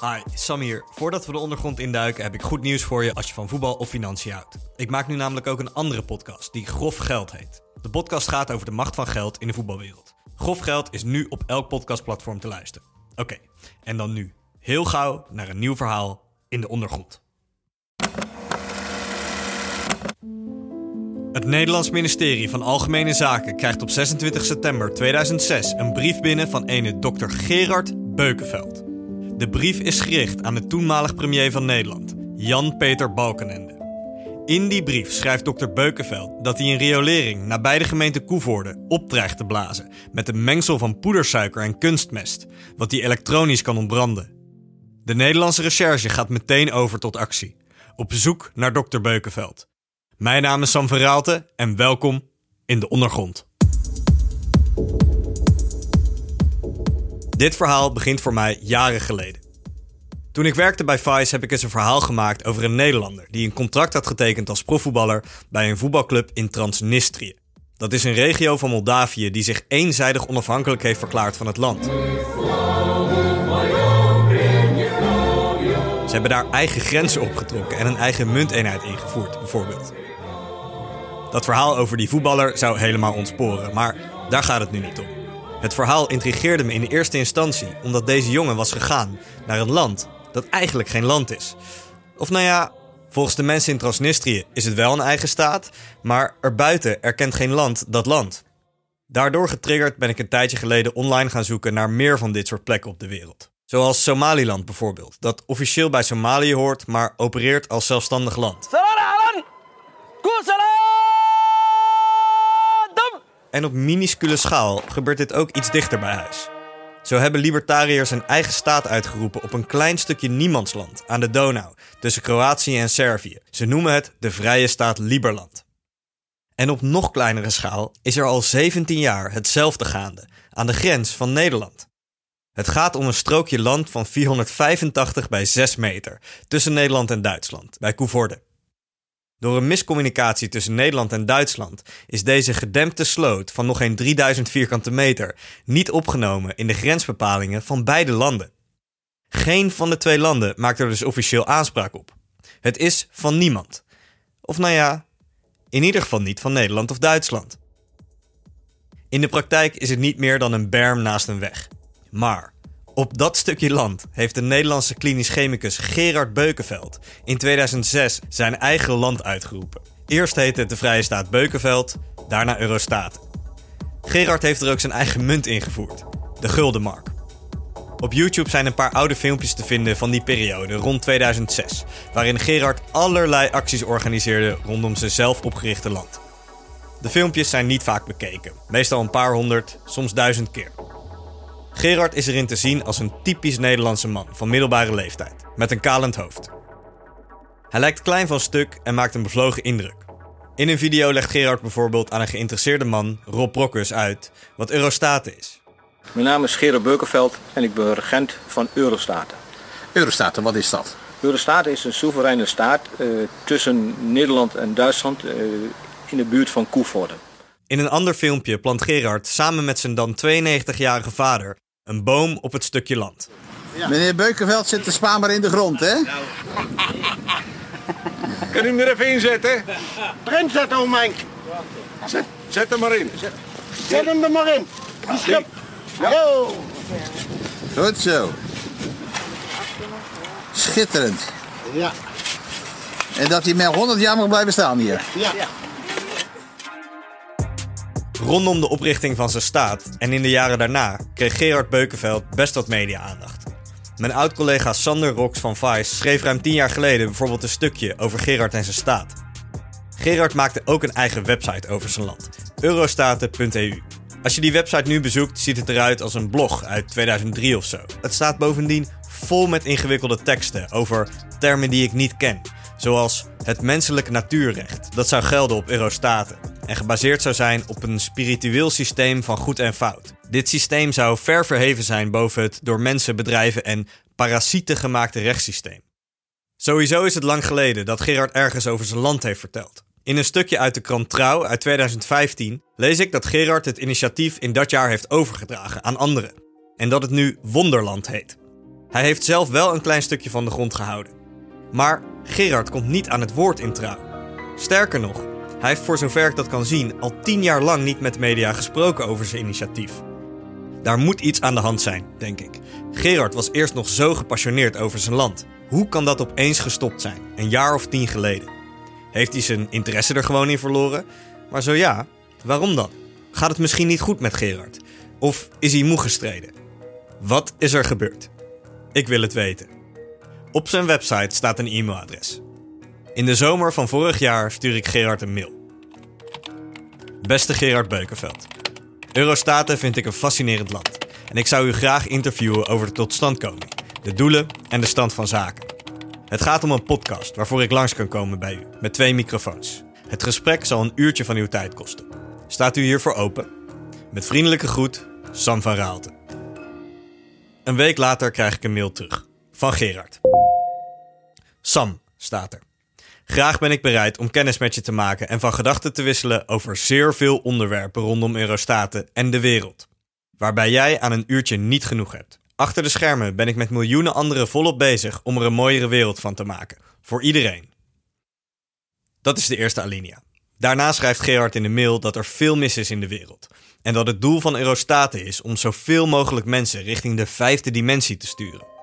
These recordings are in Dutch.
Hi, Sam hier. Voordat we de ondergrond induiken heb ik goed nieuws voor je als je van voetbal of financiën houdt. Ik maak nu namelijk ook een andere podcast die Grof Geld heet. De podcast gaat over de macht van geld in de voetbalwereld. Grof Geld is nu op elk podcastplatform te luisteren. Oké, en dan nu heel gauw naar een nieuw verhaal in de ondergrond. Het Nederlands ministerie van Algemene Zaken krijgt op 26 september 2006 een brief binnen van ene dokter Gerard Beukenveld. De brief is gericht aan de toenmalig premier van Nederland, Jan-Peter Balkenende. In die brief schrijft dokter Beukenveld dat hij een riolering nabij de gemeente Koevoorde op dreigt te blazen met een mengsel van poedersuiker en kunstmest, wat hij elektronisch kan ontbranden. De Nederlandse recherche gaat meteen over tot actie, op zoek naar dokter Beukenveld. Mijn naam is Sam Verraalte en welkom in de ondergrond. Dit verhaal begint voor mij jaren geleden. Toen ik werkte bij Vice heb ik eens een verhaal gemaakt over een Nederlander die een contract had getekend als profvoetballer bij een voetbalclub in Transnistrië. Dat is een regio van Moldavië die zich eenzijdig onafhankelijk heeft verklaard van het land. Ze hebben daar eigen grenzen opgetrokken en een eigen munteenheid ingevoerd, bijvoorbeeld. Dat verhaal over die voetballer zou helemaal ontsporen, maar daar gaat het nu niet om. Het verhaal intrigeerde me in eerste instantie omdat deze jongen was gegaan naar een land dat eigenlijk geen land is. Of nou ja, volgens de mensen in Transnistrië is het wel een eigen staat, maar erbuiten erkent geen land dat land. Daardoor getriggerd ben ik een tijdje geleden online gaan zoeken naar meer van dit soort plekken op de wereld. Zoals Somaliland bijvoorbeeld, dat officieel bij Somalië hoort, maar opereert als zelfstandig land. En op minuscule schaal gebeurt dit ook iets dichter bij huis. Zo hebben libertariërs een eigen staat uitgeroepen op een klein stukje niemandsland aan de Donau tussen Kroatië en Servië. Ze noemen het de Vrije Staat Liberland. En op nog kleinere schaal is er al 17 jaar hetzelfde gaande aan de grens van Nederland. Het gaat om een strookje land van 485 bij 6 meter tussen Nederland en Duitsland, bij Coevorde. Door een miscommunicatie tussen Nederland en Duitsland is deze gedempte sloot van nog geen 3000 vierkante meter niet opgenomen in de grensbepalingen van beide landen. Geen van de twee landen maakt er dus officieel aanspraak op. Het is van niemand. Of nou ja, in ieder geval niet van Nederland of Duitsland. In de praktijk is het niet meer dan een berm naast een weg. Maar op dat stukje land heeft de Nederlandse klinisch chemicus Gerard Beukenveld in 2006 zijn eigen land uitgeroepen. Eerst heette het de Vrije Staat Beukenveld, daarna Eurostaat. Gerard heeft er ook zijn eigen munt ingevoerd, de Guldenmark. Op YouTube zijn een paar oude filmpjes te vinden van die periode rond 2006, waarin Gerard allerlei acties organiseerde rondom zijn zelf opgerichte land. De filmpjes zijn niet vaak bekeken, meestal een paar honderd, soms duizend keer. Gerard is erin te zien als een typisch Nederlandse man van middelbare leeftijd, met een kalend hoofd. Hij lijkt klein van stuk en maakt een bevlogen indruk. In een video legt Gerard bijvoorbeeld aan een geïnteresseerde man, Rob Brokkus, uit wat Eurostaten is. Mijn naam is Gerard Beukenveld en ik ben regent van Eurostaten. Eurostaten, wat is dat? Eurostaten is een soevereine staat uh, tussen Nederland en Duitsland uh, in de buurt van Koevoorde. In een ander filmpje plant Gerard samen met zijn dan 92-jarige vader een boom op het stukje land. Ja. Meneer Beukenveld zit de spaan maar in de grond, hè? Nou. Kan u hem er even inzetten? Erin zetten, oh Henk. Zet, zet hem maar in. Zet, zet hem er maar in. Die schip. Ja. Goed zo. Schitterend. Ja. En dat hij met 100 jaar mag blijven staan hier. Ja. Rondom de oprichting van zijn staat en in de jaren daarna kreeg Gerard Beukenveld best wat media-aandacht. Mijn oud-collega Sander Rox van Vice schreef ruim 10 jaar geleden bijvoorbeeld een stukje over Gerard en zijn staat. Gerard maakte ook een eigen website over zijn land, eurostaten.eu. Als je die website nu bezoekt, ziet het eruit als een blog uit 2003 of zo. Het staat bovendien vol met ingewikkelde teksten over termen die ik niet ken, zoals het menselijk natuurrecht. Dat zou gelden op Eurostaten en gebaseerd zou zijn op een spiritueel systeem van goed en fout. Dit systeem zou ver verheven zijn boven het door mensen, bedrijven en parasieten gemaakte rechtssysteem. Sowieso is het lang geleden dat Gerard ergens over zijn land heeft verteld. In een stukje uit de krant Trouw uit 2015 lees ik dat Gerard het initiatief in dat jaar heeft overgedragen aan anderen. En dat het nu Wonderland heet. Hij heeft zelf wel een klein stukje van de grond gehouden. Maar Gerard komt niet aan het woord in trouw. Sterker nog, hij heeft voor zover ik dat kan zien al tien jaar lang niet met de media gesproken over zijn initiatief. Daar moet iets aan de hand zijn, denk ik. Gerard was eerst nog zo gepassioneerd over zijn land. Hoe kan dat opeens gestopt zijn, een jaar of tien geleden? Heeft hij zijn interesse er gewoon in verloren? Maar zo ja, waarom dan? Gaat het misschien niet goed met Gerard? Of is hij moe gestreden? Wat is er gebeurd? Ik wil het weten. Op zijn website staat een e-mailadres. In de zomer van vorig jaar stuur ik Gerard een mail. Beste Gerard Beukenveld. Eurostaten vind ik een fascinerend land. En ik zou u graag interviewen over de totstandkoming, de doelen en de stand van zaken. Het gaat om een podcast waarvoor ik langs kan komen bij u, met twee microfoons. Het gesprek zal een uurtje van uw tijd kosten. Staat u hiervoor open? Met vriendelijke groet, Sam van Raalte. Een week later krijg ik een mail terug. Van Gerard. Sam, staat er. Graag ben ik bereid om kennis met je te maken en van gedachten te wisselen over zeer veel onderwerpen rondom Eurostaten en de wereld. Waarbij jij aan een uurtje niet genoeg hebt. Achter de schermen ben ik met miljoenen anderen volop bezig om er een mooiere wereld van te maken. Voor iedereen. Dat is de eerste alinea. Daarna schrijft Gerard in de mail dat er veel mis is in de wereld. En dat het doel van Eurostaten is om zoveel mogelijk mensen richting de vijfde dimensie te sturen.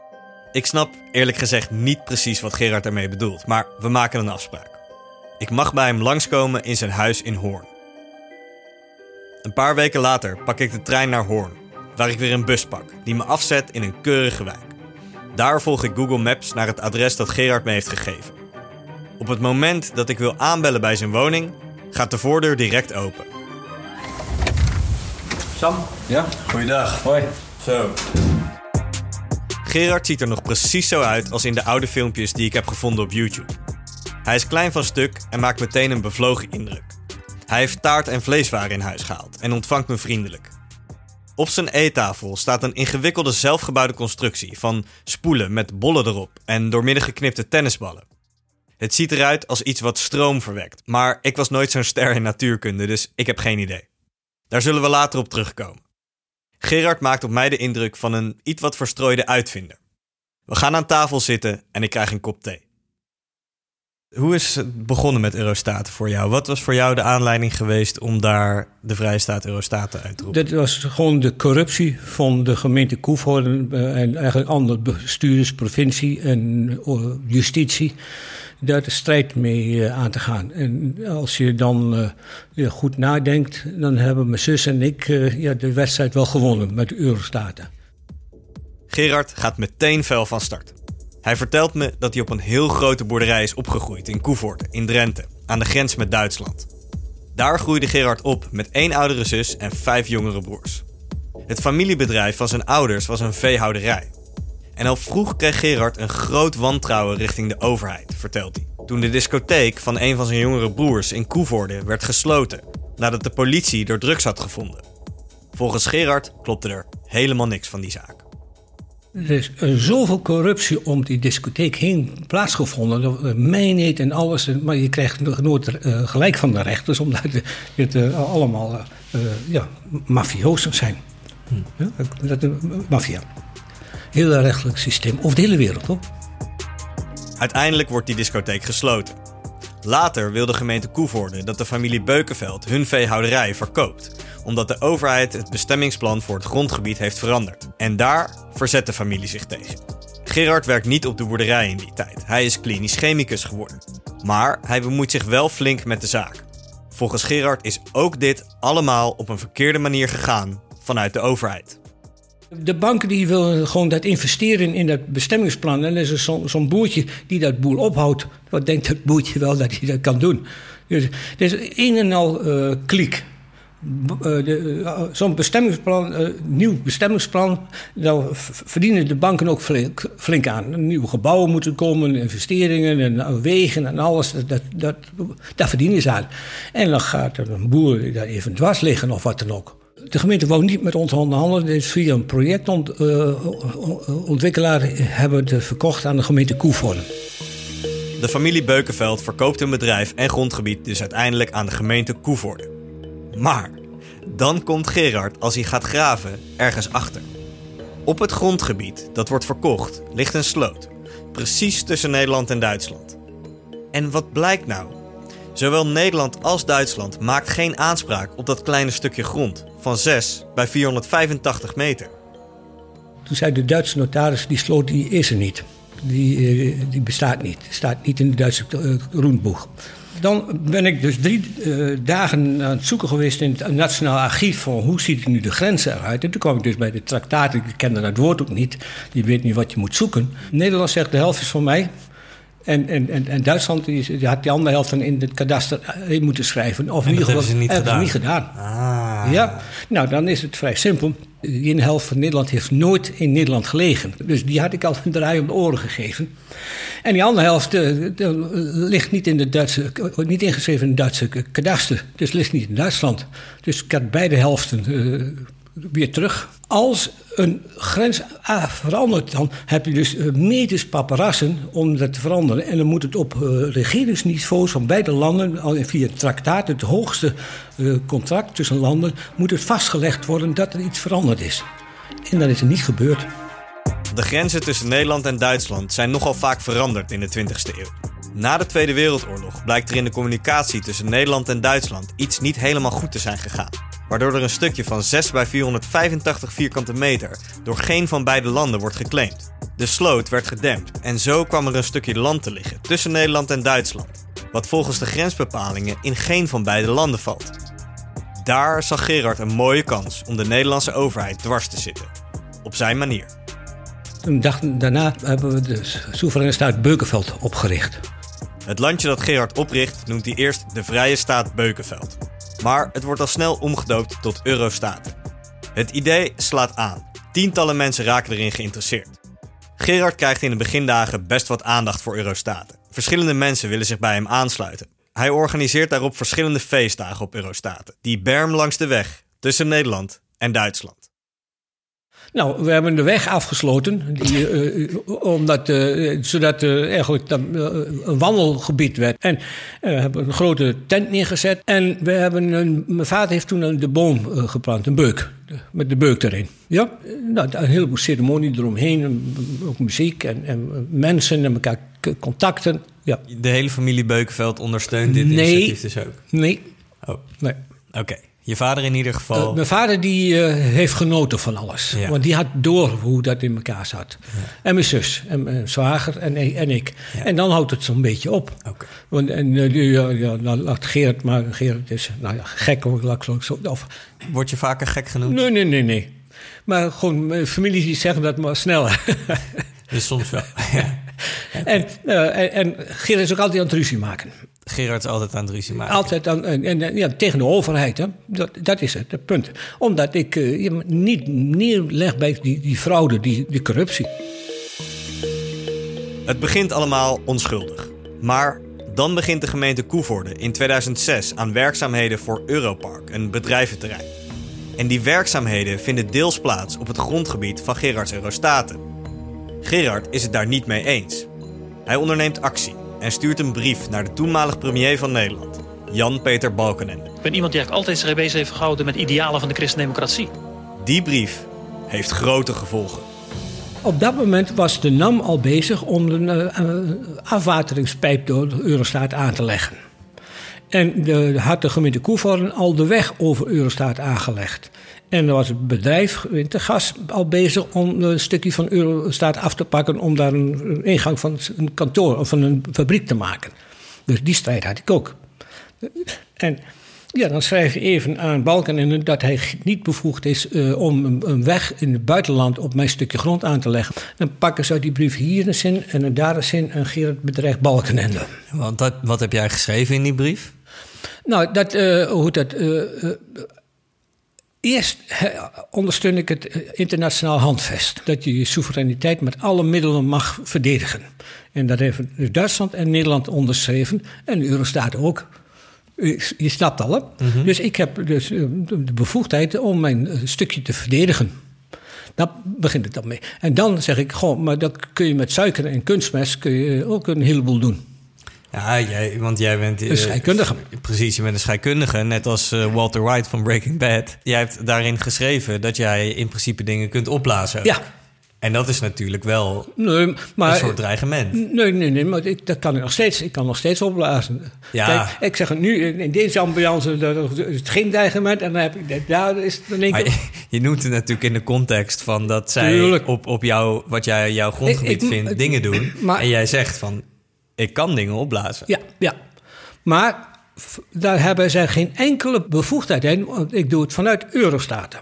Ik snap eerlijk gezegd niet precies wat Gerard ermee bedoelt, maar we maken een afspraak. Ik mag bij hem langskomen in zijn huis in Hoorn. Een paar weken later pak ik de trein naar Hoorn, waar ik weer een bus pak die me afzet in een keurige wijk. Daar volg ik Google Maps naar het adres dat Gerard me heeft gegeven. Op het moment dat ik wil aanbellen bij zijn woning, gaat de voordeur direct open. Sam? Ja? Goeiedag. Hoi. Zo. Gerard ziet er nog precies zo uit als in de oude filmpjes die ik heb gevonden op YouTube. Hij is klein van stuk en maakt meteen een bevlogen indruk. Hij heeft taart en vleeswaren in huis gehaald en ontvangt me vriendelijk. Op zijn eettafel staat een ingewikkelde zelfgebouwde constructie van spoelen met bollen erop en doormidden geknipte tennisballen. Het ziet eruit als iets wat stroom verwekt, maar ik was nooit zo'n ster in natuurkunde, dus ik heb geen idee. Daar zullen we later op terugkomen. Gerard maakt op mij de indruk van een iets wat verstrooide uitvinder. We gaan aan tafel zitten en ik krijg een kop thee. Hoe is het begonnen met Eurostaten voor jou? Wat was voor jou de aanleiding geweest om daar de Vrije Staat Eurostaten uit te roepen? Dat was gewoon de corruptie van de gemeente Koevoorden eh, en eigenlijk andere bestuurders, provincie en eh, justitie. Daar de strijd mee eh, aan te gaan. En als je dan goed nadenkt, dan hebben mijn zus en ik ja, de wedstrijd wel gewonnen met de Eurostaten. Gerard gaat meteen fel van start. Hij vertelt me dat hij op een heel grote boerderij is opgegroeid in Koevoort, in Drenthe, aan de grens met Duitsland. Daar groeide Gerard op met één oudere zus en vijf jongere broers. Het familiebedrijf van zijn ouders was een veehouderij. En al vroeg kreeg Gerard een groot wantrouwen richting de overheid, vertelt hij. Toen de discotheek van een van zijn jongere broers in Koevoorde werd gesloten, nadat de politie door drugs had gevonden. Volgens Gerard klopte er helemaal niks van die zaak. Er is zoveel corruptie om die discotheek heen plaatsgevonden. Mijnheid en alles. Maar je krijgt nooit uh, gelijk van de rechters, omdat het uh, allemaal uh, ja, mafiozen zijn. Hm. Ja, dat, maffia. Heel rechtelijk systeem. Over de hele wereld, hoor. Uiteindelijk wordt die discotheek gesloten. Later wil de gemeente Koevoorde dat de familie Beukenveld hun veehouderij verkoopt, omdat de overheid het bestemmingsplan voor het grondgebied heeft veranderd. En daar verzet de familie zich tegen. Gerard werkt niet op de boerderij in die tijd. Hij is klinisch chemicus geworden. Maar hij bemoeit zich wel flink met de zaak. Volgens Gerard is ook dit allemaal op een verkeerde manier gegaan vanuit de overheid. De banken die willen gewoon dat investeren in dat bestemmingsplan. En er is zo'n zo boertje die dat boel ophoudt. Wat denkt dat boertje wel dat hij dat kan doen? Dus er is een en al uh, kliek. Uh, zo'n bestemmingsplan, uh, nieuw bestemmingsplan, daar verdienen de banken ook flink, aan. Nieuwe gebouwen moeten komen, investeringen en wegen en alles, dat, dat, daar verdienen ze aan. En dan gaat er een boer daar even dwars liggen of wat dan ook. De gemeente wou niet met ons onderhandelen. Dus via een projectontwikkelaar hebben we het verkocht aan de gemeente Koevoorn. De familie Beukenveld verkoopt hun bedrijf en grondgebied dus uiteindelijk aan de gemeente Koevoorde. Maar dan komt Gerard, als hij gaat graven, ergens achter. Op het grondgebied dat wordt verkocht ligt een sloot, precies tussen Nederland en Duitsland. En wat blijkt nou? Zowel Nederland als Duitsland maakt geen aanspraak op dat kleine stukje grond van 6 bij 485 meter. Toen zei de Duitse notaris, die sloot die is er niet. Die, eh, die bestaat niet. Staat niet in het Duitse uh, roenboeg. Dan ben ik dus drie uh, dagen aan het zoeken geweest in het Nationaal Archief van hoe ziet nu de grenzen eruit. En toen kwam ik dus bij de traktaat. Ik kende dat woord ook niet. Je weet niet wat je moet zoeken. Nederland zegt de helft is van mij. En, en, en, en Duitsland die, die had die andere helft van in het kadaster in moeten schrijven. Of En in dat ieder geval hebben ze niet gedaan. ze niet gedaan. Ah. Ja, nou dan is het vrij simpel. Die ene helft van Nederland heeft nooit in Nederland gelegen. Dus die had ik al een draai om de oren gegeven. En die andere helft eh, ligt niet, in de Duitse, niet ingeschreven in het Duitse kadaster. Dus ligt niet in Duitsland. Dus ik had beide helften eh, weer terug. Als een grens verandert, dan heb je dus eh, medisch paparassen om dat te veranderen. En dan moet het op eh, regeringsniveaus van beide landen, via het traktaat, het hoogste eh, contract tussen landen, moet het vastgelegd worden dat er iets veranderd is. En dat is er niet gebeurd. De grenzen tussen Nederland en Duitsland zijn nogal vaak veranderd in de 20e eeuw. Na de Tweede Wereldoorlog blijkt er in de communicatie tussen Nederland en Duitsland iets niet helemaal goed te zijn gegaan. Waardoor er een stukje van 6 bij 485 vierkante meter door geen van beide landen wordt geclaimd. De sloot werd gedempt en zo kwam er een stukje land te liggen tussen Nederland en Duitsland. Wat volgens de grensbepalingen in geen van beide landen valt. Daar zag Gerard een mooie kans om de Nederlandse overheid dwars te zitten. Op zijn manier. Toen dachten, daarna hebben we de soevereine staat Beukenveld opgericht. Het landje dat Gerard opricht noemt hij eerst de Vrije Staat Beukenveld. Maar het wordt al snel omgedoopt tot Eurostaten. Het idee slaat aan. Tientallen mensen raken erin geïnteresseerd. Gerard krijgt in de begindagen best wat aandacht voor Eurostaten. Verschillende mensen willen zich bij hem aansluiten. Hij organiseert daarop verschillende feestdagen op Eurostaten. Die berm langs de weg tussen Nederland en Duitsland. Nou, we hebben de weg afgesloten, die, eh, omdat, eh, zodat er eigenlijk dan, eh, een wandelgebied werd. En we hebben een grote tent neergezet. En we hebben een, mijn vader heeft toen een, de boom eh, geplant, een beuk, met de beuk erin. Ja, nou, een heleboel ceremonie eromheen, en ook muziek en, en mensen en elkaar contacten. Ja, De hele familie Beukenveld ondersteunt dit Nee. initiatief dus ook. nee, Oh, nee. oké. Je vader in ieder geval. Uh, mijn vader die, eh, heeft genoten van alles. Ja. Want die had door hoe dat in elkaar zat. En mijn zus, en mijn zwager en, en ik. Ja. En dan houdt het zo'n beetje op. Oké. Want, en eh, die, ja, ja, dan laat Gerard maar. Gerard is nou ja, gek of, laat ik zo- zo- of Word je vaker gek genoemd? Nee, nee, nee, nee. Maar gewoon mijn familie die zeggen dat maar sneller. Dus soms wel. Ja. en, eh, en, en is ook altijd aan het ruzie maken. Gerard is altijd aan het ruzie maken. Altijd aan, en, en, ja, tegen de overheid. Hè? Dat, dat is het, het punt. Omdat ik eh, je niet neerleg bij die, die fraude, die, die corruptie. Het begint allemaal onschuldig. Maar dan begint de gemeente Koevoorde in 2006 aan werkzaamheden voor Europark, een bedrijventerrein. En die werkzaamheden vinden deels plaats op het grondgebied van Gerards Eurostaten. Gerard is het daar niet mee eens. Hij onderneemt actie en stuurt een brief naar de toenmalig premier van Nederland, Jan-Peter Balkenende. Ik ben iemand die eigenlijk altijd zich bezig heeft gehouden met idealen van de christendemocratie. Die brief heeft grote gevolgen. Op dat moment was de NAM al bezig om een eh, eh, afwateringspijp door de Eurostaat aan te leggen. En de, had de gemeente Koevoorden al de weg over Eurostaat aangelegd. En dan was het bedrijf Wintergas al bezig om een stukje van Eurostaat af te pakken... om daar een, ingang van een kantoor of van een fabriek te maken. Dus die strijd had ik ook. En ja, dan schrijf je even aan Balkenende dat hij niet bevoegd is eh, om een, een weg in het buitenland op mijn stukje grond aan te leggen. Dan pakken ze uit die brief hier een zin en daar een zin en Gerard bedreigt Balkenende. Want dat, wat heb jij geschreven in die brief? Nou, dat, eh, hoe dat. eh, eh, eerst ondersteun ik het eh, internationaal handvest. Dat je je soevereiniteit met alle middelen mag verdedigen. En dat hebben dus Duitsland en Nederland onderschreven. En de Eurostaat ook. Je snapt al, hè? Dus ik heb dus eh, de de bevoegdheid om mijn eh, stukje te verdedigen. Daar begint het dan mee. En dan zeg ik, goh, maar dat kun je met suiker en kunstmest kun je ook een heleboel doen. Ja, jij, want jij bent... Een scheikundige. Precies, je bent een scheikundige. Net als eh, Walter White van Breaking Bad. Jij hebt daarin geschreven dat jij in principe dingen kunt opblazen. Ja. En dat is natuurlijk wel Nee, maar, een soort dreigement. Nee, nee, nee, maar ik, dat kan ik nog steeds. Ik kan nog steeds opblazen. Ja. Kijk, ik zeg het nu, in deze ambiance dat is het geen dreigement. En dan heb ik, daar is het keer... je, je noemt het natuurlijk in de context van dat zij Tuurlijk. op, op jou, wat jij jouw grondgebied Ik- ik- vindt, dingen doen. maar- en jij zegt van, ik kan dingen opblazen. Ja, ja. Maar daar hebben zij geen enkele bevoegdheid in. Want ik doe het vanuit Eurostaten.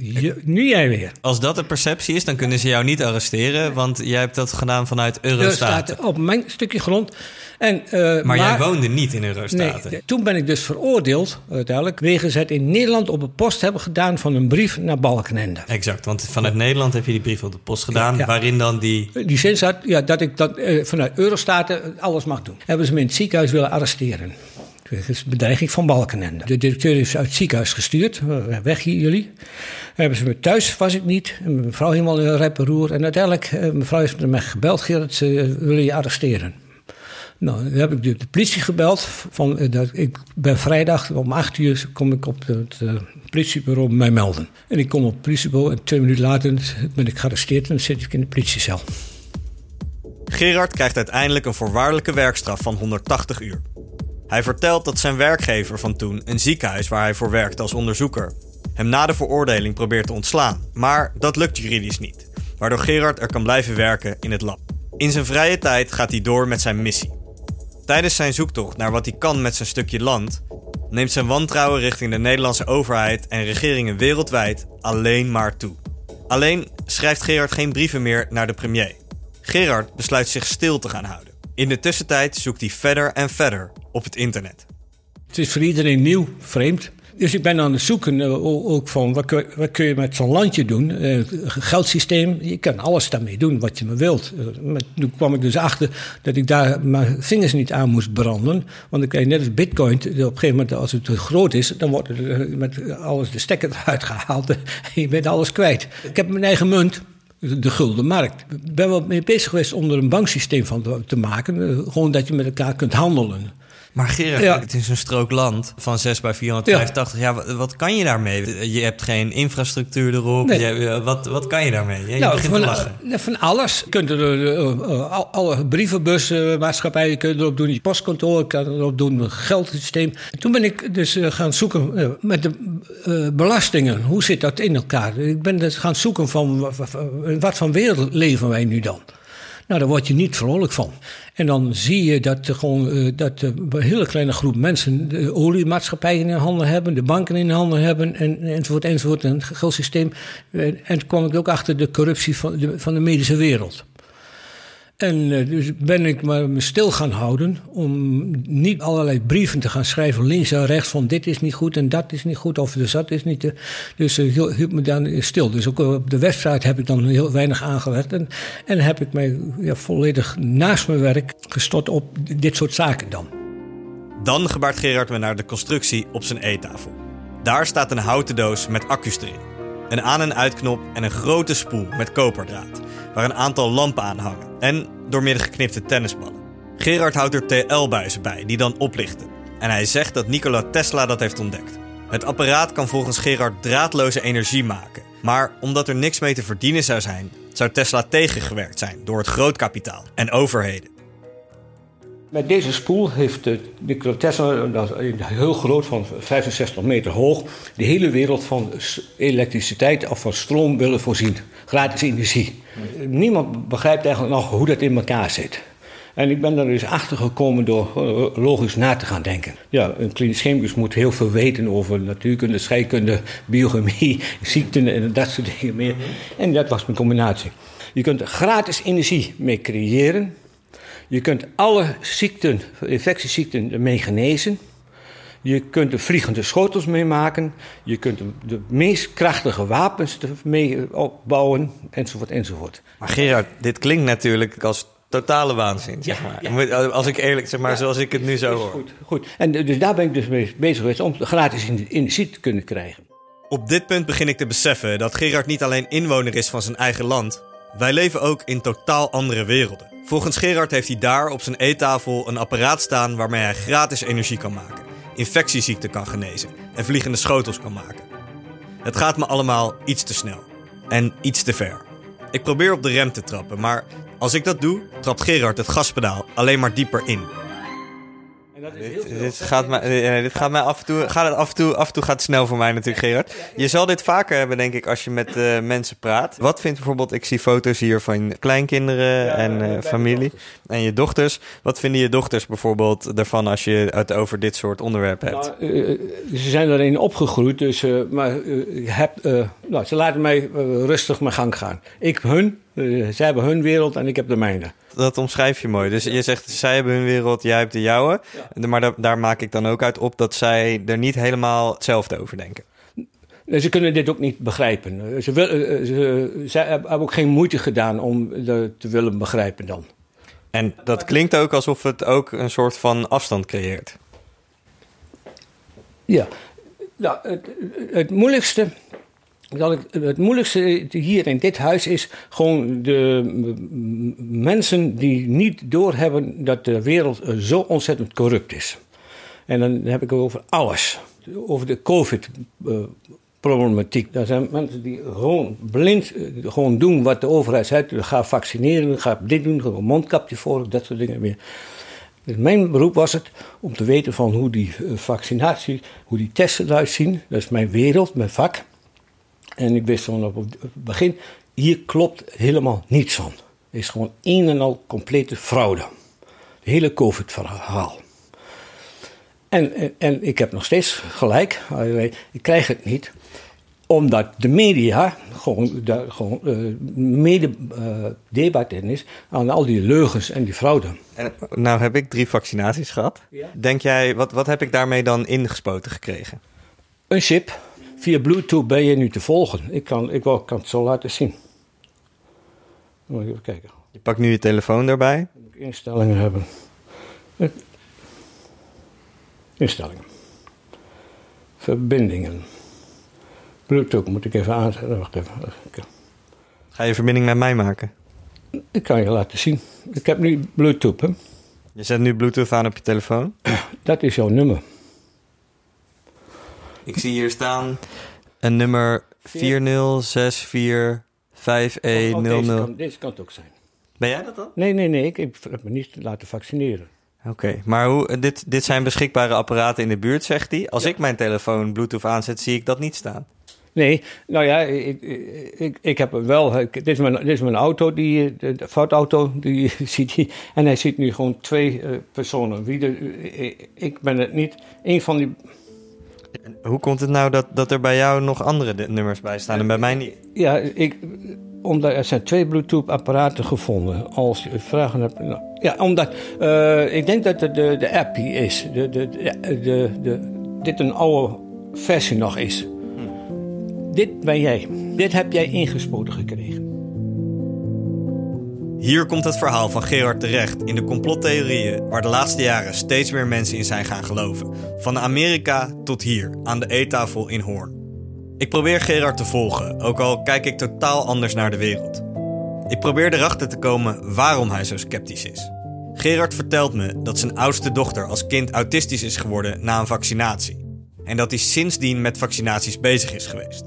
Je, nu jij weer. Als dat de perceptie is, dan kunnen ze jou niet arresteren, want jij hebt dat gedaan vanuit Eurostaten. Eurostaten op mijn stukje grond. En, eh, Maar, jij woonde niet in Nee, Eurostaten. de- toen ben ik dus veroordeeld, uiteindelijk, wegens het in Nederland op een post hebben gedaan van een brief naar Balkenende. Exact, want vanuit Nederland heb je die brief op de post gedaan, Ja. waarin dan die... Die zin zat ja, dat ik dat, eh, vanuit Eurostaten alles mag doen. Hebben ze me in het ziekenhuis willen arresteren. Dat is een bedreiging van Balkenende. De directeur is uit het ziekenhuis gestuurd. Eh, Weg hier jullie. Hebben ze me thuis, was ik niet. En mijn vrouw helemaal in een rep en roer. En uiteindelijk, eh, mijn vrouw heeft mij gebeld. Gerrit, ze willen je arresteren. Nou, dan heb ik de, de politie gebeld. Van, eh, dat, ik ben vrijdag om acht uur kom ik op het eh, politiebureau mij melden. En ik kom op het politiebureau en twee minuten later ben ik gearresteerd en zit ik in de politiecel. Gerard krijgt uiteindelijk een voorwaardelijke werkstraf van 180 uur. Hij vertelt dat zijn werkgever van toen, een ziekenhuis waar hij voor werkte als onderzoeker, hem na de veroordeling probeert te ontslaan. Maar dat lukt juridisch niet, waardoor Gerard er kan blijven werken in het lab. In zijn vrije tijd gaat hij door met zijn missie. Tijdens zijn zoektocht naar wat hij kan met zijn stukje land, neemt zijn wantrouwen richting de Nederlandse overheid en regeringen wereldwijd alleen maar toe. Alleen schrijft Gerard geen brieven meer naar de premier. Gerard besluit zich stil te gaan houden. In de tussentijd zoekt hij verder en verder op het internet. Het is voor iedereen nieuw, vreemd. Dus ik ben aan het zoeken eh, ook van wat kun, je met zo'n landje doen. Eh, geldsysteem, je kan alles daarmee doen wat je maar wilt. Eh, toen kwam ik dus achter dat ik daar mijn vingers niet aan moest branden. Want ik krijg net als bitcoin, op een gegeven moment als het te groot is... dan wordt er met alles de stekker eruit gehaald en je bent alles kwijt. Ik heb mijn eigen munt, de gulden markt. Ik ben wel mee bezig geweest om er een banksysteem van te, maken. Eh, Gewoon dat je met elkaar kunt handelen. Maar Gerard, Ja. het is een strook land van 6 bij 485. Ja, wat, wat kan je daarmee? Je hebt geen infrastructuur erop. Nee. Je, eh, wat, wat kan je daarmee? Je Nou, begint van, te lachen. eh, van alles. Je kunt er eh, al- alle brievenbusmaatschappijen kun je erop doen. Je postkantoor kan erop doen. Geldsysteem. Toen ben ik dus gaan zoeken met de belastingen. Hoe zit dat in elkaar? Ik ben dus gaan zoeken van wat voor wereld leven wij nu dan? Nou, daar word je niet vrolijk van. En dan zie je dat, gewoon, eh, dat een hele kleine groep mensen de oliemaatschappijen in handen hebben, de banken in handen hebben, en, enzovoort, enzovoort, en het geldsysteem. En toen kwam ik ook achter de corruptie van de, van de medische wereld. En eh, dus ben ik me stil gaan houden om niet allerlei brieven te gaan schrijven links en rechts van dit is niet goed en dat is niet goed of dus dat is niet. eh, dus ik hield hield me dan stil. Dus ook op de website heb ik dan heel weinig aangelegd en, en heb ik mij ja, volledig naast mijn werk gestort op dit soort zaken dan. Dan gebaart Gerard me naar de constructie op zijn eettafel. Daar staat een houten doos met accu's erin. Een aan- en uitknop en een grote spoel met koperdraad, waar een aantal lampen aan hangen en doormidden geknipte tennisballen. Gerard houdt er TL-buizen bij die dan oplichten. En hij zegt dat Nikola Tesla dat heeft ontdekt. Het apparaat kan volgens Gerard draadloze energie maken. Maar omdat er niks mee te verdienen zou zijn, zou Tesla tegengewerkt zijn door het grootkapitaal en overheden. Met deze spoel heeft de is heel groot, van 65 meter hoog, de hele wereld van elektriciteit of van stroom willen voorzien. Gratis energie. Niemand begrijpt eigenlijk nog hoe dat in elkaar zit. En ik ben er dus achter gekomen door eh, logisch na te gaan denken. Ja, een klinisch chemicus moet heel veel weten over natuurkunde, scheikunde, biochemie, ziekten en dat soort dingen meer. En dat was mijn combinatie. Je kunt gratis energie mee creëren. Je kunt alle ziekten, infectieziekten ermee genezen. Je kunt er vliegende schotels mee maken. Je kunt de meest krachtige wapens mee opbouwen, enzovoort, enzovoort. Maar Gerard, dit klinkt natuurlijk als totale waanzin, zeg maar. ja. Als ik eerlijk, zeg maar, zoals ik het nu zo hoor. Goed, goed. En dus daar ben ik dus mee bezig geweest om gratis energie te kunnen krijgen. Op dit punt begin ik te beseffen dat Gerard niet alleen inwoner is van zijn eigen land, Wij leven ook in totaal andere werelden. Volgens Gerard heeft hij daar op zijn eettafel een apparaat staan waarmee hij gratis energie kan maken, infectieziekten kan genezen en vliegende schotels kan maken. Het gaat me allemaal iets te snel en iets te ver. Ik probeer op de rem te trappen, maar als ik dat doe, trapt Gerard het gaspedaal alleen maar dieper in. Dit, dit gaat mij, eh, dit gaat mij af en toe, gaat het af en toe, af en toe gaat het snel voor mij natuurlijk, Gerard. Je zal dit vaker hebben, denk ik, als je met eh, mensen praat. Wat vindt bijvoorbeeld, ik zie foto's hier van kleinkinderen en eh, familie en je dochters. Wat vinden je dochters bijvoorbeeld ervan als je het over dit soort onderwerpen hebt? Nou, eh, ze zijn erin opgegroeid, dus, eh, maar eh, heb, eh, nou, ze laten mij eh, rustig mijn gang gaan. Ik hun, eh, zij hebben hun wereld en ik heb de mijne. Dat omschrijf je mooi. Dus je zegt, zij hebben hun wereld, jij hebt de jouwe. Maar da- daar maak ik dan ook uit op dat zij er niet helemaal hetzelfde over denken. Ze kunnen dit ook niet begrijpen. Ze, wil, eh, eh, ze, hebben ook geen moeite gedaan om te willen begrijpen dan. En dat klinkt ook alsof het ook een soort van afstand creëert. Ja, nou, het, het moeilijkste. Dat ik, het moeilijkste hier in dit huis is gewoon de mensen die niet doorhebben dat de wereld eh, zo ontzettend corrupt is. En dan heb ik het over alles. Over de COVID-problematiek. Er zijn mensen die gewoon blind eh, gewoon doen wat de overheid zegt. Ga vaccineren, ga dit doen, ga een mondkapje voor, dat soort dingen meer. Dus mijn beroep was het om te weten van hoe die eh, vaccinatie, hoe die testen eruit zien. Dat is mijn wereld, mijn vak. En ik wist van op het begin, hier klopt helemaal niets van. Het is gewoon een en al complete fraude. Het hele COVID-verhaal. En, en, en ik heb nog steeds gelijk, ik krijg het niet omdat de media gewoon, daar gewoon mede debat in is aan al die leugens en die fraude. En nou heb ik drie vaccinaties gehad. Ja. Denk jij, wat, wat heb ik daarmee dan ingespoten gekregen? Een chip. Via Bluetooth ben je nu te volgen. Ik kan, ik wel- kan het zo laten zien. Moet ik even kijken. Je pakt nu je telefoon erbij. Moet ik instellingen hebben. Instellingen. Verbindingen. Bluetooth moet ik even aanzetten. Wacht even. Ga je verbinding met mij maken? Ik kan je laten zien. Ik heb nu Bluetooth. Hè? Je zet nu Bluetooth aan op je telefoon. Dat is jouw nummer. Ik zie hier staan een nummer 4064 5E00. Oh, deze, kan, deze kan het ook zijn. Ben jij dat dan? Nee, nee, nee. Ik heb me niet laten vaccineren. Oké, maar hoe, dit, dit zijn beschikbare apparaten in de buurt, zegt hij. Als ik mijn telefoon Bluetooth aanzet, zie ik dat niet staan. Nee, nou ja, ik, ik, ik heb wel. ik- dit, is mijn, dit is mijn auto, die, de, de foutauto, die ziet hij. En hij ziet nu gewoon twee eh, personen. Wie de, ik, ik ben het niet. Een van die. Hoe komt het nou dat, dat er bij jou nog andere de- nummers bij staan en bij mij niet? Ja, ik, omdat er zijn twee Bluetooth-apparaten gevonden. Als je vragen hebt. nou, ja, omdat. eh, ik denk dat het de, de app hier is. De, de, de, de, dit een oude versie nog is. Dit ben jij. Dit heb jij ingespoten gekregen. Hier komt het verhaal van Gerard terecht in de complottheorieën waar de laatste jaren steeds meer mensen in zijn gaan geloven. Van Amerika tot hier, aan de eettafel in Hoorn. Ik probeer Gerard te volgen, ook al kijk ik totaal anders naar de wereld. Ik probeer erachter te komen waarom hij zo sceptisch is. Gerard vertelt me dat zijn oudste dochter als kind autistisch is geworden na een vaccinatie. En dat hij sindsdien met vaccinaties bezig is geweest.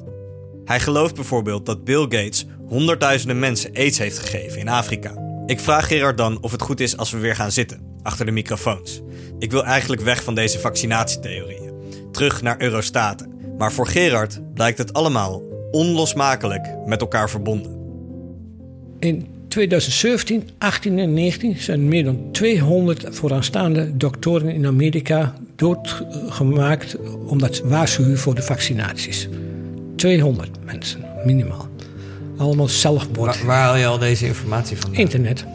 Hij gelooft bijvoorbeeld dat Bill Gates honderdduizenden mensen aids heeft gegeven in Afrika. Ik vraag Gerard dan of het goed is als we weer gaan zitten, achter de microfoons. Ik wil eigenlijk weg van deze vaccinatietheorieën. Terug naar Eurostaten. Maar voor Gerard blijkt het allemaal onlosmakelijk met elkaar verbonden. In 2017, 18 en 19 zijn meer dan 200 vooraanstaande doktoren in Amerika doodgemaakt omdat ze waarschuwen voor de vaccinaties. 200 mensen, minimaal. Allemaal zelfmoord. waar haal je al deze informatie van? Internet.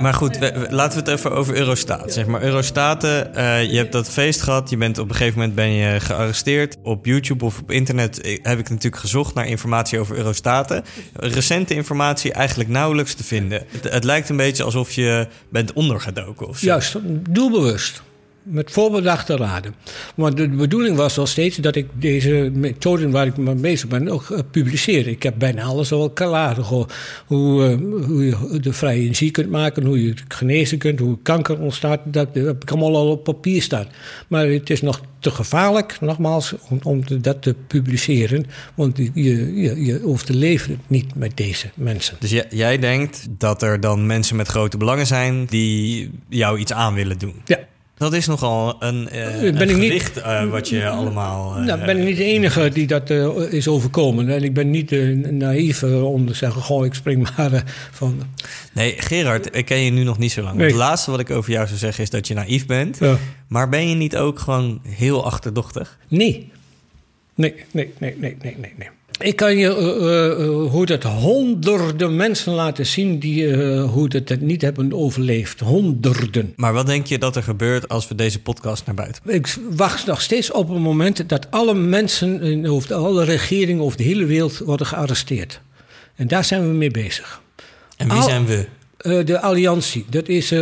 Maar goed, we- we- laten we het even over Eurostaat. Zeg maar, Eurostaten, eh, je hebt dat feest gehad. Je bent op een gegeven moment ben je gearresteerd. Op YouTube of op internet eh, heb ik natuurlijk gezocht naar informatie over Eurostaten. Recente informatie eigenlijk nauwelijks te vinden. Het, het lijkt een beetje alsof je bent ondergedoken of zo. Juist, doelbewust. Met voorbedachte raden. Want de bedoeling was wel steeds dat ik deze methoden waar ik mee bezig ben ook uh, publiceer. Ik heb bijna alles al klaar. Hoe, uh, hoe je de vrije energie kunt maken, hoe je het genezen kunt, hoe kanker ontstaat. Dat heb ik allemaal al op papier staan. Maar het is nog te gevaarlijk, nogmaals, om, om dat te publiceren. Want je, je, je hoeft te leven niet met deze mensen. Dus jij denkt dat er dan mensen met grote belangen zijn die jou iets aan willen doen? Ja. Dat is nogal een, uh, ben een ik gedicht niet, uh, wat je allemaal... Uh, nou, ben ik niet de enige die dat is overkomen. En ik ben niet naïef om te zeggen... goh, ik spring maar van... Nee, Gerard, ik ken je nu nog niet zo lang. Nee. Het laatste wat ik over jou zou zeggen is dat je naïef bent. Ja. Maar ben je niet ook gewoon heel achterdochtig? Nee. Nee, nee, nee, nee, nee, nee. Ik kan je uh, uh, hoe dat honderden mensen laten zien die uh, hoe dat het niet hebben overleefd. Honderden. Maar wat denk je dat er gebeurt als we deze podcast naar buiten? Ik wacht nog steeds op een moment dat alle mensen, in, of alle regeringen over de hele wereld worden gearresteerd. En daar zijn we mee bezig. En wie Al, zijn we? de alliantie. Dat is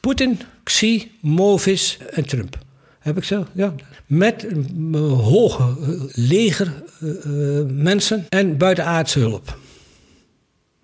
Poetin, Xi, Movis en Trump. Heb ik zo? Ja. Met een hoge leger uh, mensen en buitenaardse hulp.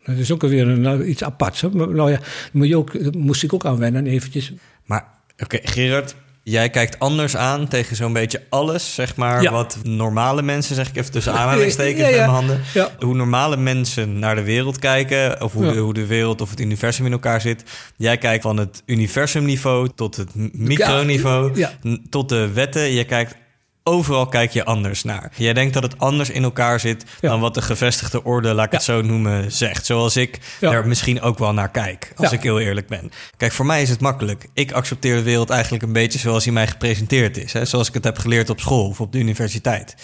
Dat is ook weer een, iets aparts. Maar, nou ja, moet je ook, moest ik ook aan wennen eventjes. Maar oké, Gerard, jij kijkt anders aan tegen zo'n beetje alles, zeg maar, wat normale mensen, zeg ik even tussen aanhalingstekens ja, ja, met mijn handen, hoe normale mensen naar de wereld kijken, of hoe, de, hoe de wereld of het universum in elkaar zit. Jij kijkt van het universumniveau tot het microniveau, tot de wetten. Je kijkt overal kijk je anders naar. Jij denkt dat het anders in elkaar zit dan wat de gevestigde orde, laat ik het zo noemen, zegt. Zoals ik ja. er misschien ook wel naar kijk, als ik heel eerlijk ben. Kijk, voor mij is het makkelijk. Ik accepteer de wereld eigenlijk een beetje zoals hij mij gepresenteerd is. Hè? Zoals ik het heb geleerd op school of op de universiteit.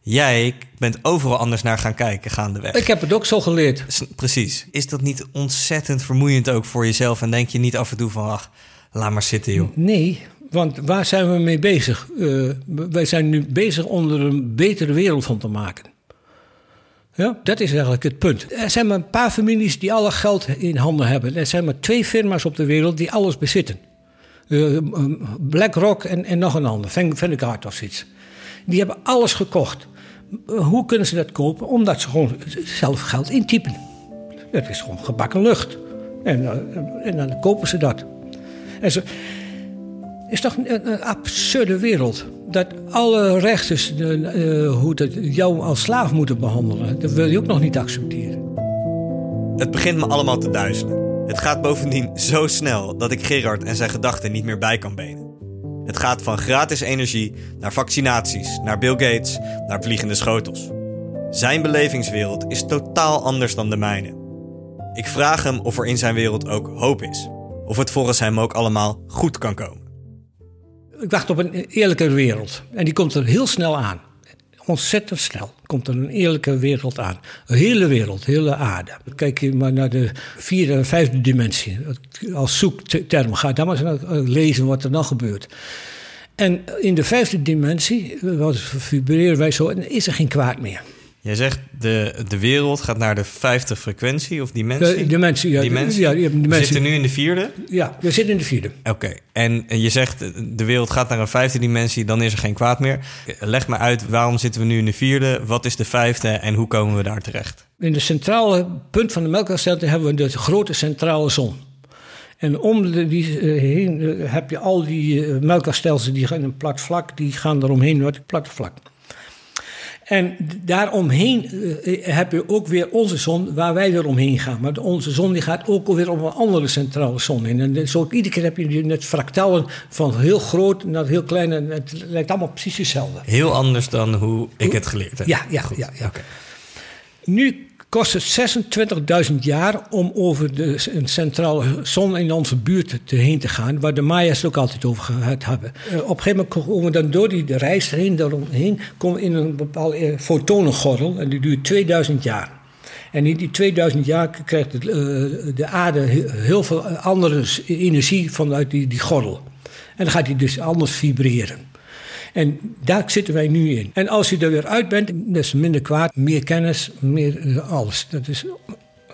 Jij bent overal anders naar gaan kijken gaandeweg. Ik heb het ook zo geleerd. Precies. Is dat niet ontzettend vermoeiend ook voor jezelf? En denk je niet af en toe van, ach, laat maar zitten joh. Nee, want waar zijn we mee bezig? Uh, wij zijn nu bezig om er een betere wereld van te maken. Ja, dat is eigenlijk het punt. Er zijn maar een paar families die alle geld in handen hebben. Er zijn maar twee firma's op de wereld die alles bezitten. Uh, BlackRock en, en nog een ander, Vanguard of zoiets. Die hebben alles gekocht. Hoe kunnen ze dat kopen? Omdat ze gewoon zelf geld intypen. Dat is gewoon gebakken lucht. En, en dan kopen ze dat. En ze, is toch een, absurde wereld. Dat alle rechters uh, hoe dat jou als slaaf moeten behandelen. Dat wil je ook nog niet accepteren. Het begint me allemaal te duizelen. Het gaat bovendien zo snel dat ik Gerard en zijn gedachten niet meer bij kan benen. Het gaat van gratis energie naar vaccinaties, naar Bill Gates, naar vliegende schotels. Zijn belevingswereld is totaal anders dan de mijne. Ik vraag hem of er in zijn wereld ook hoop is. Of het volgens hem ook allemaal goed kan komen. Ik wacht op een eerlijke wereld. En die komt er heel snel aan. Ontzettend snel komt er een eerlijke wereld aan. Een hele wereld, hele aarde. Kijk je maar naar de vierde en vijfde dimensie. Als zoekterm gaat dan maar eens lezen wat er dan gebeurt. En in de vijfde dimensie, wat vibreren wij zo, is er geen kwaad meer. Jij zegt de, de wereld gaat naar de vijfde frequentie of dimensie? De dimensie, ja. Dimensie. ja dimensie. We zitten nu in de vierde? Ja, we zitten in de vierde. Oké, en je zegt de wereld gaat naar een vijfde dimensie, dan is er geen kwaad meer. Leg me uit, waarom zitten we nu in de vierde? Wat is de vijfde en hoe komen we daar terecht? In de centrale punt van de melkwegstelsel hebben we de grote centrale zon. En om de, die uh, heen uh, heb je al die uh, melkwegstelsels die gaan in een plat vlak, die gaan eromheen naar het platte vlak. En daaromheen uh, heb je ook weer onze zon waar wij er omheen gaan. Maar onze zon die gaat ook weer op een andere centrale zon in. En zo iedere keer heb je net fractalen van heel groot naar heel klein. En het lijkt allemaal precies hetzelfde. Heel anders dan hoe ik het geleerd heb. Ja, ja, ja. ja. Okay. Nu kost het 26.000 jaar om over de, een centrale zon in onze buurt te, heen te gaan, waar de Maya's ook altijd over gehad hebben. Uh, op een gegeven moment komen we dan door die reis heen, daaromheen, komen in een bepaalde uh, fotonengordel en die duurt 2000 jaar. En in die 2000 jaar krijgt de, uh, de aarde heel veel andere energie vanuit die, die gordel. En dan gaat hij dus anders vibreren. En daar zitten wij nu in. En als je er weer uit bent, is minder kwaad, meer kennis, meer uh, alles. Dat is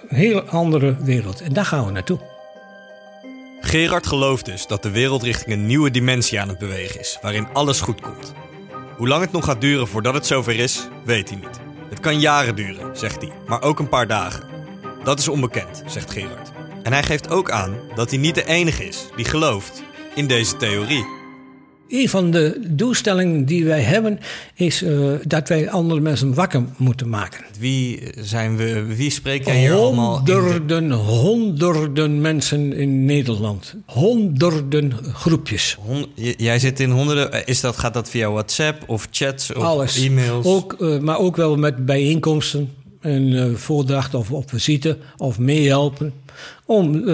een heel andere wereld. En daar gaan we naartoe. Gerard gelooft dus dat de wereld richting een nieuwe dimensie aan het bewegen is, waarin alles goed komt. Hoe lang het nog gaat duren voordat het zover is, weet hij niet. Het kan jaren duren, zegt hij, maar ook een paar dagen. Dat is onbekend, zegt Gerard. En hij geeft ook aan dat hij niet de enige is die gelooft in deze theorie. Een van de doelstellingen die wij hebben is uh, dat wij andere mensen wakker moeten maken. Wie zijn we? Wie spreek jij hier allemaal? Honderden, de... honderden mensen in Nederland. Honderden groepjes. Jij zit in honderden. Is dat, gaat dat via WhatsApp of chats of Alles. e-mails? Ook, uh, maar ook wel met bijeenkomsten en uh, voordrachten of op visite of meehelpen. Om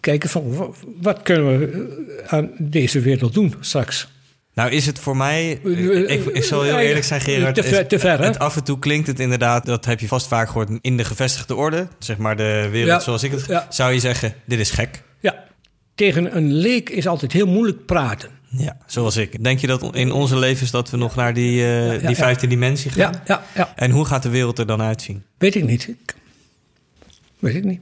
kijken van wat kunnen we aan deze wereld doen straks. Nou is het voor mij, ik, ik zal heel eerlijk zijn Gerard, te ver, te ver hè? het, af en toe klinkt het inderdaad, dat heb je vast vaak gehoord, in de gevestigde orde, zeg maar de wereld ja, zoals ik het, ja. zou je zeggen, dit is gek. Ja, tegen een leek is altijd heel moeilijk praten. Ja, zoals ik. Denk je dat in onze levens dat we nog naar die, uh, ja, die vijfde dimensie gaan? Ja, ja, ja. En hoe gaat de wereld er dan uitzien? Weet ik niet. Weet ik niet.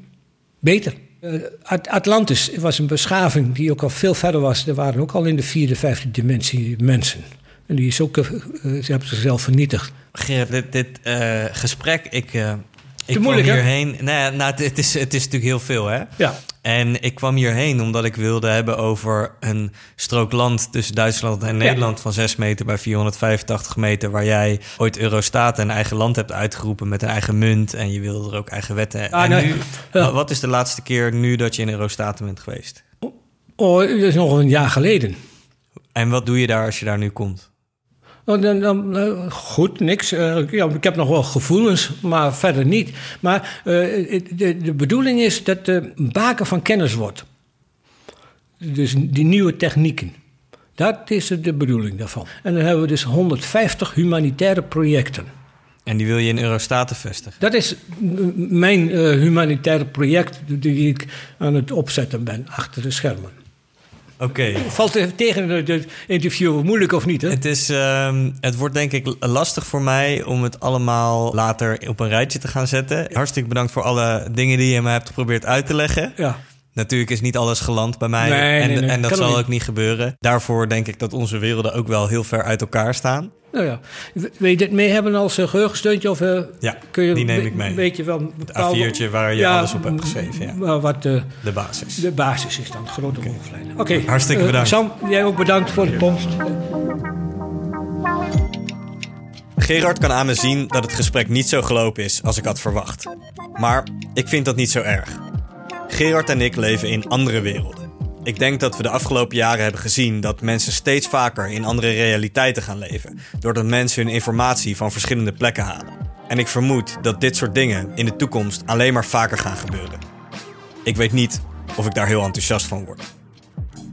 Beter. Uh, Atlantis was een beschaving die ook al veel verder was. Er waren ook al in de vierde, vijfde dimensie mensen. En die is ook, uh, ze hebben zichzelf vernietigd. Gerard, dit, dit gesprek, ik, ik Te moeilijk, kwam hierheen. Nou, nou, het, is, het is natuurlijk heel veel, hè? Ja. En ik kwam hierheen omdat ik wilde hebben over een strook land tussen Duitsland en Nederland ja. van 6 meter bij 485 meter, waar jij ooit Eurostat een eigen land hebt uitgeroepen met een eigen munt en je wilde er ook eigen wetten. Ah, en nee. nu, Ja. wat is de laatste keer nu dat je in Eurostat bent geweest? Oh, dat is nog een jaar geleden. En wat doe je daar als je daar nu komt? Oh, dan, dan, uh, goed, niks. Uh, ja, ik heb nog wel gevoelens, maar verder niet. Maar uh, de, de, bedoeling is dat de baken van kennis wordt. Dus die nieuwe technieken. Dat is de bedoeling daarvan. En dan hebben we dus 150 humanitaire projecten. En die wil je in Eurostaten vestigen? Dat is mijn humanitaire project die ik aan het opzetten ben achter de schermen. Oké. Okay. Valt het tegen het interview moeilijk of niet? Hè? Het, is, um, het wordt denk ik lastig voor mij om het allemaal later op een rijtje te gaan zetten. Hartstikke bedankt voor alle dingen die je me hebt geprobeerd uit te leggen. Ja. Natuurlijk is niet alles geland bij mij. Nee, en, nee, nee. en dat kan zal ook niet gebeuren. Daarvoor denk ik dat onze werelden ook wel heel ver uit elkaar staan. Nou ja, wil je dit mee hebben als uh, geheugensteuntje? Of uh, ja, kun je die neem ik mee. Weet je wel het A4'tje waar je ja, alles op hebt geschreven. Ja. Wat uh, de basis. De basis is dan, grote okay. Oké, okay. hartstikke bedankt. Sam, jij ook bedankt voor de komst. Gerard kan aan me zien dat het gesprek niet zo gelopen is als ik had verwacht. Maar ik vind dat niet zo erg. Gerard en ik leven in andere werelden. Ik denk dat we de afgelopen jaren hebben gezien dat mensen steeds vaker in andere realiteiten gaan leven, doordat mensen hun informatie van verschillende plekken halen. En ik vermoed dat dit soort dingen in de toekomst alleen maar vaker gaan gebeuren. Ik weet niet of ik daar heel enthousiast van word.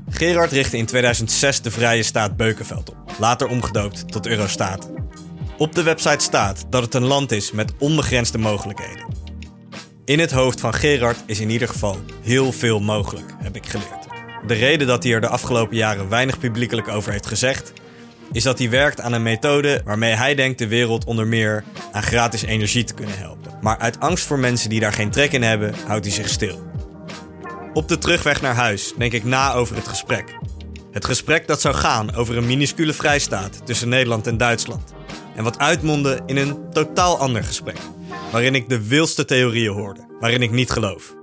Gerard richtte in 2006 de Vrije Staat Beukenveld op, later omgedoopt tot Eurostaat. Op de website staat dat het een land is met onbegrensde mogelijkheden. In het hoofd van Gerard is in ieder geval heel veel mogelijk, heb ik geleerd. De reden dat hij er de afgelopen jaren weinig publiekelijk over heeft gezegd, is dat hij werkt aan een methode waarmee hij denkt de wereld onder meer aan gratis energie te kunnen helpen. Maar uit angst voor mensen die daar geen trek in hebben, houdt hij zich stil. Op de terugweg naar huis denk ik na over het gesprek. Het gesprek dat zou gaan over een minuscule vrijstaat tussen Nederland en Duitsland. En wat uitmondde in een totaal ander gesprek, waarin ik de wildste theorieën hoorde, waarin ik niet geloof.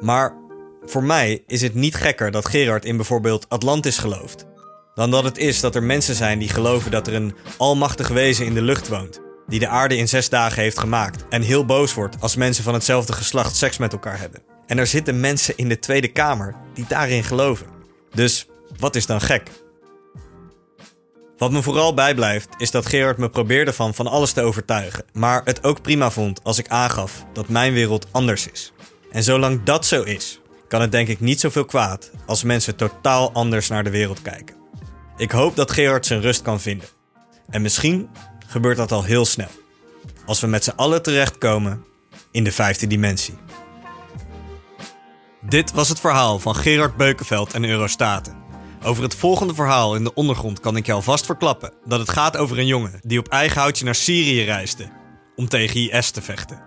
Maar voor mij is het niet gekker dat Gerard in bijvoorbeeld Atlantis gelooft, dan dat het is dat er mensen zijn die geloven dat er een almachtig wezen in de lucht woont, die de aarde in zes dagen heeft gemaakt en heel boos wordt als mensen van hetzelfde geslacht seks met elkaar hebben. En er zitten mensen in de Tweede Kamer die daarin geloven. Dus wat is dan gek? Wat me vooral bijblijft is dat Gerard me probeerde van van alles te overtuigen, maar het ook prima vond als ik aangaf dat mijn wereld anders is. En zolang dat zo is, kan het denk ik niet zoveel kwaad als mensen totaal anders naar de wereld kijken. Ik hoop dat Gerard zijn rust kan vinden. En misschien gebeurt dat al heel snel. Als we met z'n allen terechtkomen in de vijfde dimensie. Dit was het verhaal van Gerard Beukenveld en Eurostaten. Over het volgende verhaal in de ondergrond kan ik je alvast verklappen dat het gaat over een jongen die op eigen houtje naar Syrië reisde om tegen IS te vechten.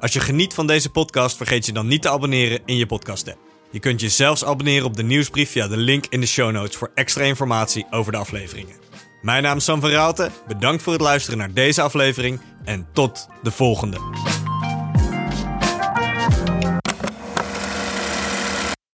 Als je geniet van deze podcast, vergeet je dan niet te abonneren in je podcast app. Je kunt je zelfs abonneren op de nieuwsbrief via de link in de show notes voor extra informatie over de afleveringen. Mijn naam is Sam van Raalte, bedankt voor het luisteren naar deze aflevering en tot de volgende.